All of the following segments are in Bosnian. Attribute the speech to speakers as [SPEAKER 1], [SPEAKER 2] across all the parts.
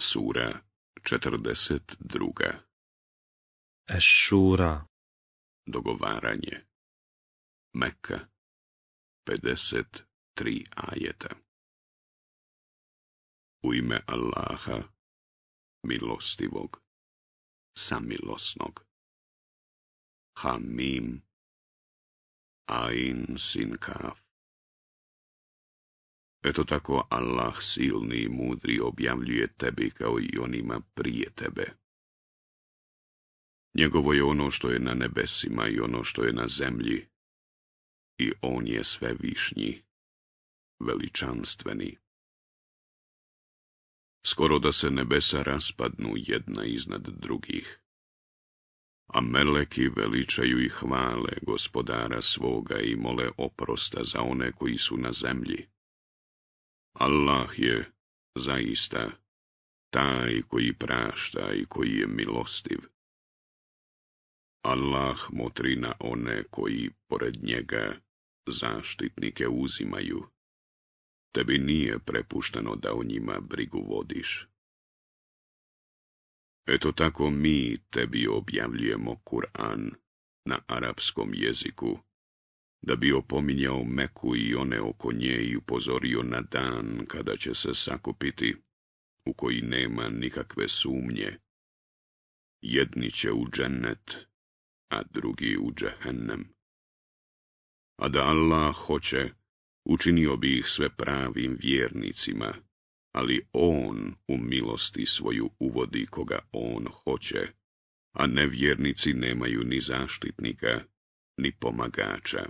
[SPEAKER 1] Sura 42. Ešura Dogovaranje Meka 53 ajeta U ime Allaha milostivog samilosnog Hamim Ain sin kaf Eto tako Allah silni i mudri objavljuje tebi kao i onima prije tebe. Njegovo je ono što je na nebesima i ono što je na zemlji, i on je sve višnji, veličanstveni. Skoro da se nebesa raspadnu jedna iznad drugih, a meleki veličaju i hvale gospodara svoga i mole oprosta za one koji su na zemlji Allah je zaista taj koji prašta i koji je milostiv. Allah motri na one koji pored njega zaštitnike uzimaju. Tebi nije prepušteno da o njima brigu vodiš. Eto tako mi tebi objavljujemo Kur'an na arapskom jeziku da bi opominjao Meku i one oko nje i upozorio na dan kada će se sakupiti, u koji nema nikakve sumnje. Jedni će u džennet, a drugi u džehennem. A da Allah hoće, učinio bi ih sve pravim vjernicima, ali On u milosti svoju uvodi koga On hoće, a nevjernici nemaju ni zaštitnika, ni pomagača.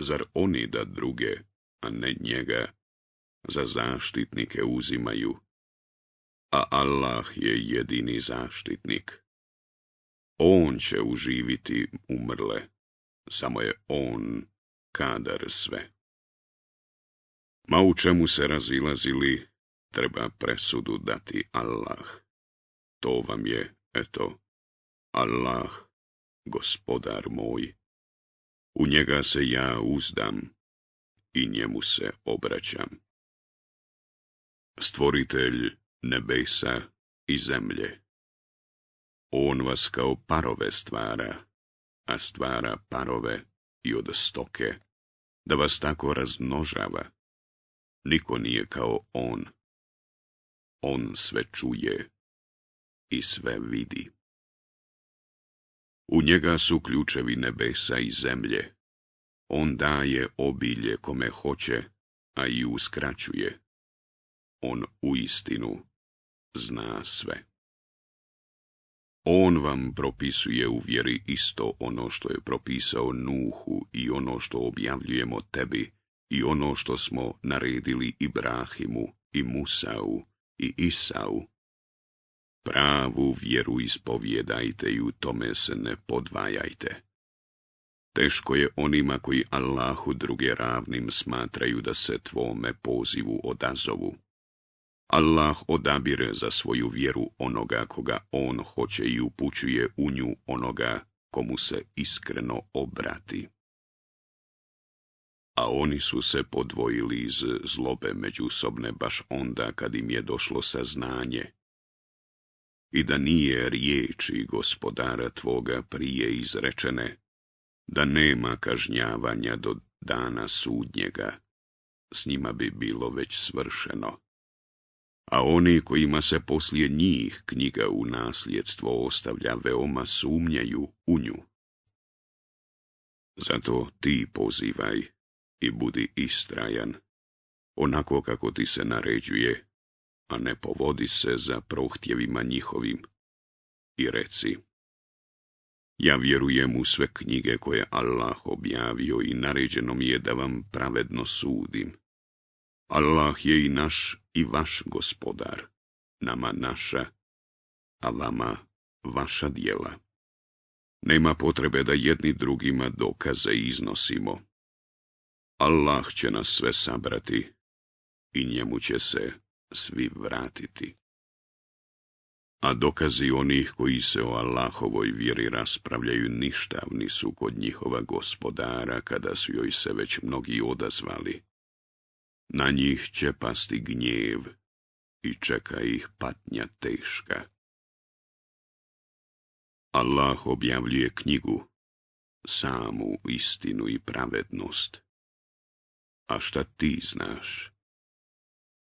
[SPEAKER 1] Zar oni da druge, a ne njega, za zaštitnike uzimaju? A Allah je jedini zaštitnik. On će uživiti umrle, samo je On kadar sve. Ma u čemu se razilazili, treba presudu dati Allah. To vam je, eto, Allah, gospodar moj, u njega se ja uzdam i njemu se obraćam. Stvoritelj nebesa i zemlje. On vas kao parove stvara, a stvara parove i od stoke, da vas tako raznožava. Niko nije kao on. On sve čuje i sve vidi. U njega su ključevi nebesa i zemlje. On daje obilje kome hoće, a i uskraćuje. On u istinu zna sve. On vam propisuje u vjeri isto ono što je propisao Nuhu i ono što objavljujemo tebi i ono što smo naredili Ibrahimu i Musau i Isau Pravu vjeru ispovjedajte i u tome se ne podvajajte. Teško je onima koji Allahu druge ravnim smatraju da se tvome pozivu odazovu. Allah odabire za svoju vjeru onoga koga on hoće i upućuje u nju onoga komu se iskreno obrati. A oni su se podvojili iz zlobe međusobne baš onda kad im je došlo saznanje i da nije riječi gospodara tvoga prije izrečene, da nema kažnjavanja do dana sudnjega, s njima bi bilo već svršeno. A oni kojima se poslije njih knjiga u nasljedstvo ostavlja veoma sumnjaju u nju. Zato ti pozivaj i budi istrajan, onako kako ti se naređuje, a ne povodi se za prohtjevima njihovim. I reci, ja vjerujem u sve knjige koje Allah objavio i naređeno mi je da vam pravedno sudim. Allah je i naš i vaš gospodar, nama naša, a vama vaša dijela. Nema potrebe da jedni drugima dokaze iznosimo. Allah će nas sve sabrati i njemu će se svi vratiti. A dokazi onih koji se o Allahovoj vjeri raspravljaju ništavni su kod njihova gospodara kada su joj se već mnogi odazvali. Na njih će pasti gnjev i čeka ih patnja teška. Allah objavljuje knjigu, samu istinu i pravednost. A šta ti znaš?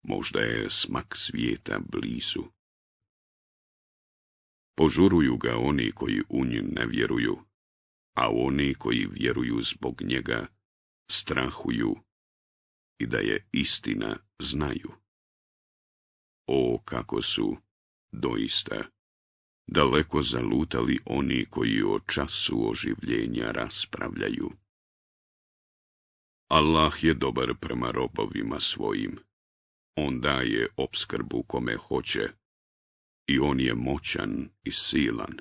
[SPEAKER 1] Možda je smak svijeta blizu. Požuruju ga oni koji u nju ne vjeruju, a oni koji vjeruju zbog njega strahuju i da je istina znaju. O kako su, doista, daleko zalutali oni koji o času oživljenja raspravljaju. Allah je dobar prema robovima svojim on daje obskrbu kome hoće i on je moćan i silan.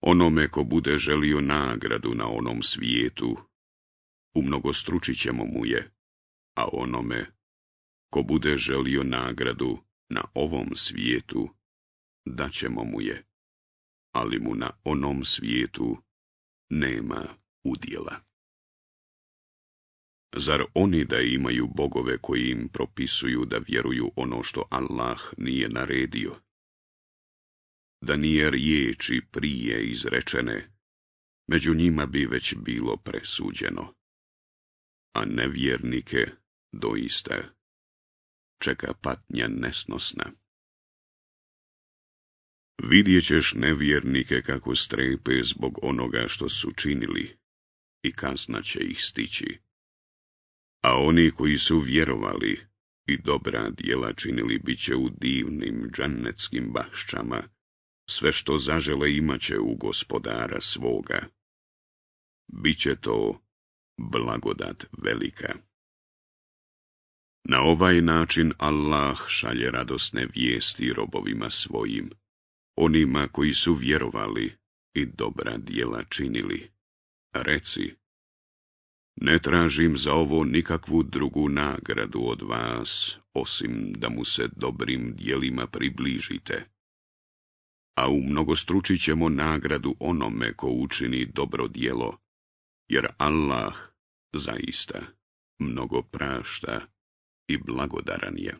[SPEAKER 1] Onome ko bude želio nagradu na onom svijetu, umnogostručit ćemo mu je, a onome ko bude želio nagradu na ovom svijetu, daćemo mu je, ali mu na onom svijetu nema udjela. Zar oni da imaju bogove koji im propisuju da vjeruju ono što Allah nije naredio? Da nije riječi prije izrečene, među njima bi već bilo presuđeno. A nevjernike doista čeka patnja nesnosna. Vidjet ćeš nevjernike kako strepe zbog onoga što su činili i kazna će ih stići a oni koji su vjerovali i dobra djela činili bit će u divnim džanetskim bahšćama, sve što zažele imat će u gospodara svoga. Biće to blagodat velika. Na ovaj način Allah šalje radosne vijesti robovima svojim, onima koji su vjerovali i dobra djela činili. Reci, ne tražim za ovo nikakvu drugu nagradu od vas, osim da mu se dobrim dijelima približite. A u mnogostručit ćemo nagradu onome ko učini dobro dijelo, jer Allah zaista mnogo prašta i blagodaran je.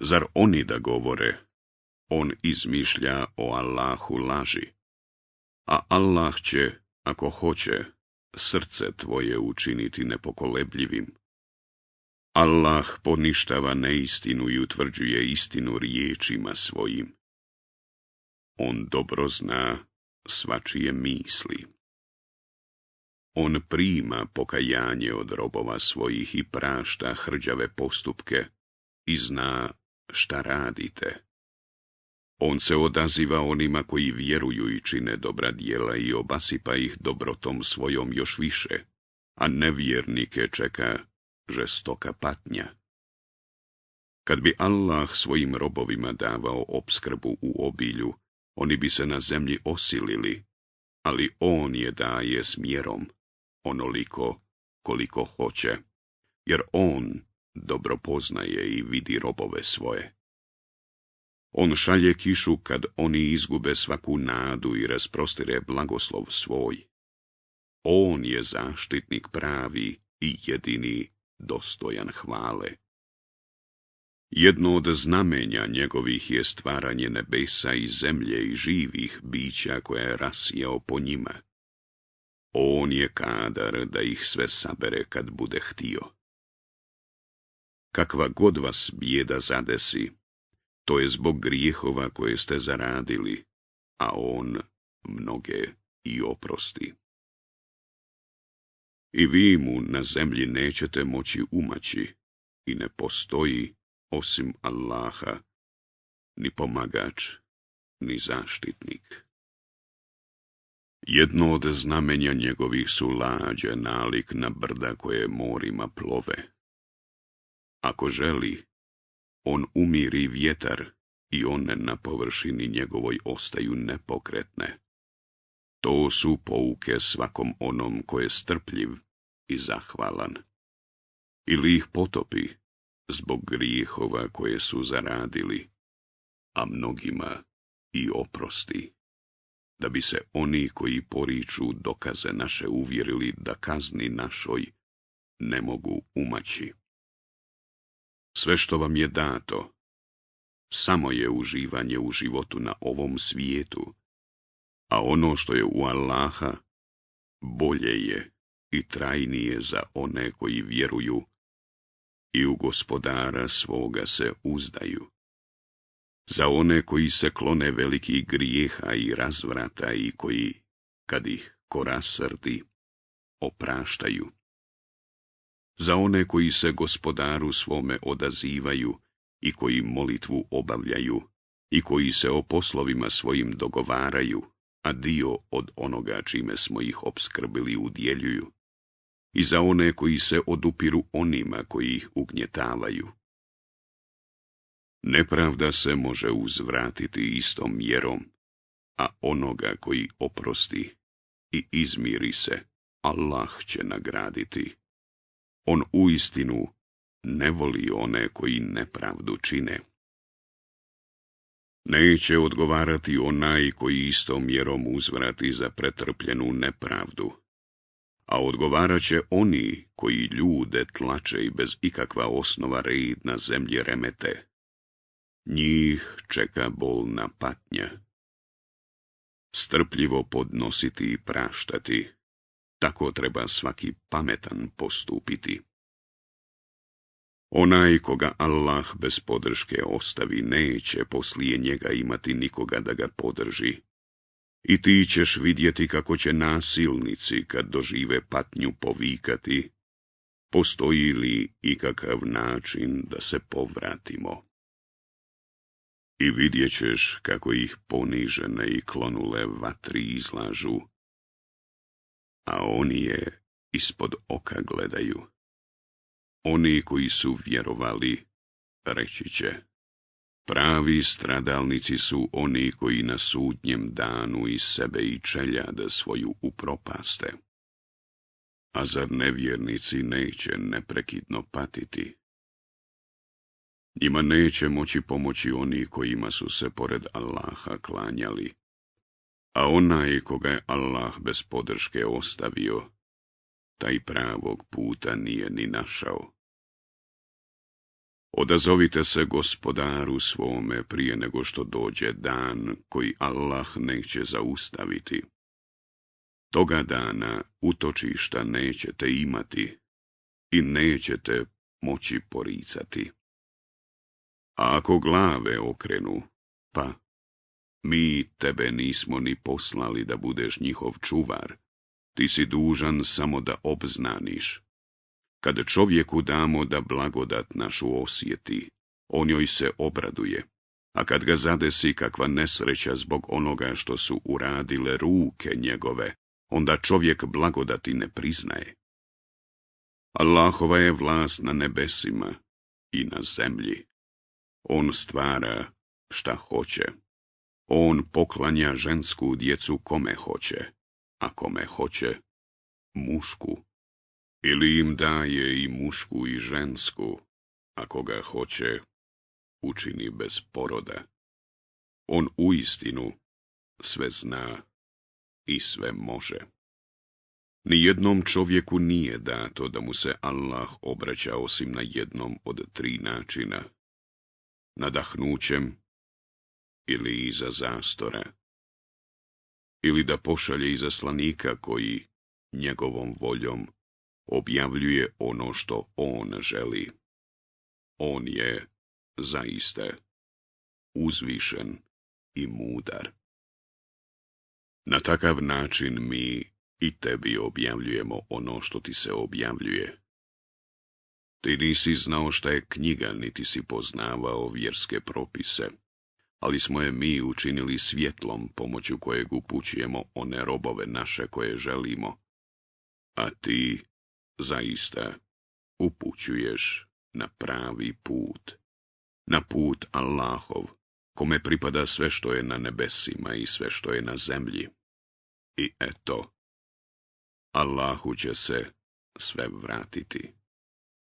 [SPEAKER 1] Zar oni da govore, on izmišlja o Allahu laži, a Allah će, ako hoće, srce tvoje učiniti nepokolebljivim. Allah poništava neistinu i utvrđuje istinu riječima svojim. On dobro zna svačije misli. On prima pokajanje od robova svojih i prašta hrđave postupke i zna šta radite. On se odaziva onima koji vjeruju i čine dobra dijela i obasipa ih dobrotom svojom još više, a nevjernike čeka žestoka patnja. Kad bi Allah svojim robovima davao obskrbu u obilju, oni bi se na zemlji osilili, ali On je daje s mjerom, onoliko koliko hoće, jer On dobro poznaje i vidi robove svoje. On šalje kišu kad oni izgube svaku nadu i rasprostire blagoslov svoj. On je zaštitnik pravi i jedini dostojan hvale. Jedno od znamenja njegovih je stvaranje nebesa i zemlje i živih bića koja je rasijao po njima. On je kadar da ih sve sabere kad bude htio. Kakva god vas bjeda zadesi, to je zbog grijehova koje ste zaradili, a on mnoge i oprosti. I vi mu na zemlji nećete moći umaći i ne postoji osim Allaha, ni pomagač, ni zaštitnik. Jedno od znamenja njegovih su lađe nalik na brda koje morima plove. Ako želi, on umiri vjetar i one na površini njegovoj ostaju nepokretne. To su pouke svakom onom ko je strpljiv i zahvalan. Ili ih potopi zbog grijehova koje su zaradili, a mnogima i oprosti. Da bi se oni koji poriču dokaze naše uvjerili da kazni našoj ne mogu umaći. Sve što vam je dato, samo je uživanje u životu na ovom svijetu, a ono što je u Allaha, bolje je i trajnije za one koji vjeruju i u gospodara svoga se uzdaju. Za one koji se klone velikih grijeha i razvrata i koji, kad ih korasrdi, opraštaju za one koji se gospodaru svome odazivaju i koji molitvu obavljaju i koji se o poslovima svojim dogovaraju, a dio od onoga čime smo ih obskrbili udjeljuju, i za one koji se odupiru onima koji ih ugnjetavaju. Nepravda se može uzvratiti istom mjerom, a onoga koji oprosti i izmiri se, Allah će nagraditi. On uistinu ne voli one koji nepravdu čine. Neće odgovarati onaj koji istom mjerom uzvrati za pretrpljenu nepravdu, a odgovarat će oni koji ljude tlače i bez ikakva osnova reid na zemlji remete. Njih čeka bolna patnja. Strpljivo podnositi i praštati tako treba svaki pametan postupiti. Onaj koga Allah bez podrške ostavi, neće poslije njega imati nikoga da ga podrži. I ti ćeš vidjeti kako će nasilnici, kad dožive patnju, povikati. Postoji li ikakav način da se povratimo? I vidjet ćeš kako ih ponižene i klonule vatri izlažu, a oni je ispod oka gledaju. Oni koji su vjerovali, reći će, pravi stradalnici su oni koji na sudnjem danu iz sebe i da svoju upropaste. A zar nevjernici neće neprekidno patiti? Njima neće moći pomoći oni kojima su se pored Allaha klanjali a onaj koga je Allah bez podrške ostavio, taj pravog puta nije ni našao. Odazovite se gospodaru svome prije nego što dođe dan koji Allah neće zaustaviti. Toga dana utočišta nećete imati i nećete moći poricati. A ako glave okrenu, pa mi tebe nismo ni poslali da budeš njihov čuvar, ti si dužan samo da obznaniš. Kad čovjeku damo da blagodat našu osjeti, on joj se obraduje, a kad ga zadesi kakva nesreća zbog onoga što su uradile ruke njegove, onda čovjek blagodati ne priznaje. Allahova je vlast na nebesima i na zemlji. On stvara šta hoće. On poklanja žensku djecu kome hoće, a kome hoće mušku. Ili im daje i mušku i žensku, a koga hoće učini bez poroda. On uistinu sve zna i sve može. Nijednom čovjeku nije dato da mu se Allah obraća osim na jednom od tri načina. Nadahnućem, ili iza zastora, ili da pošalje izaslanika koji njegovom voljom objavljuje ono što on želi. On je, zaiste, uzvišen i mudar. Na takav način mi i tebi objavljujemo ono što ti se objavljuje. Ti nisi znao šta je knjiga, niti si poznavao vjerske propise ali smo je mi učinili svjetlom pomoću kojeg upućujemo one robove naše koje želimo. A ti, zaista, upućuješ na pravi put, na put Allahov, kome pripada sve što je na nebesima i sve što je na zemlji. I eto, Allahu će se sve vratiti.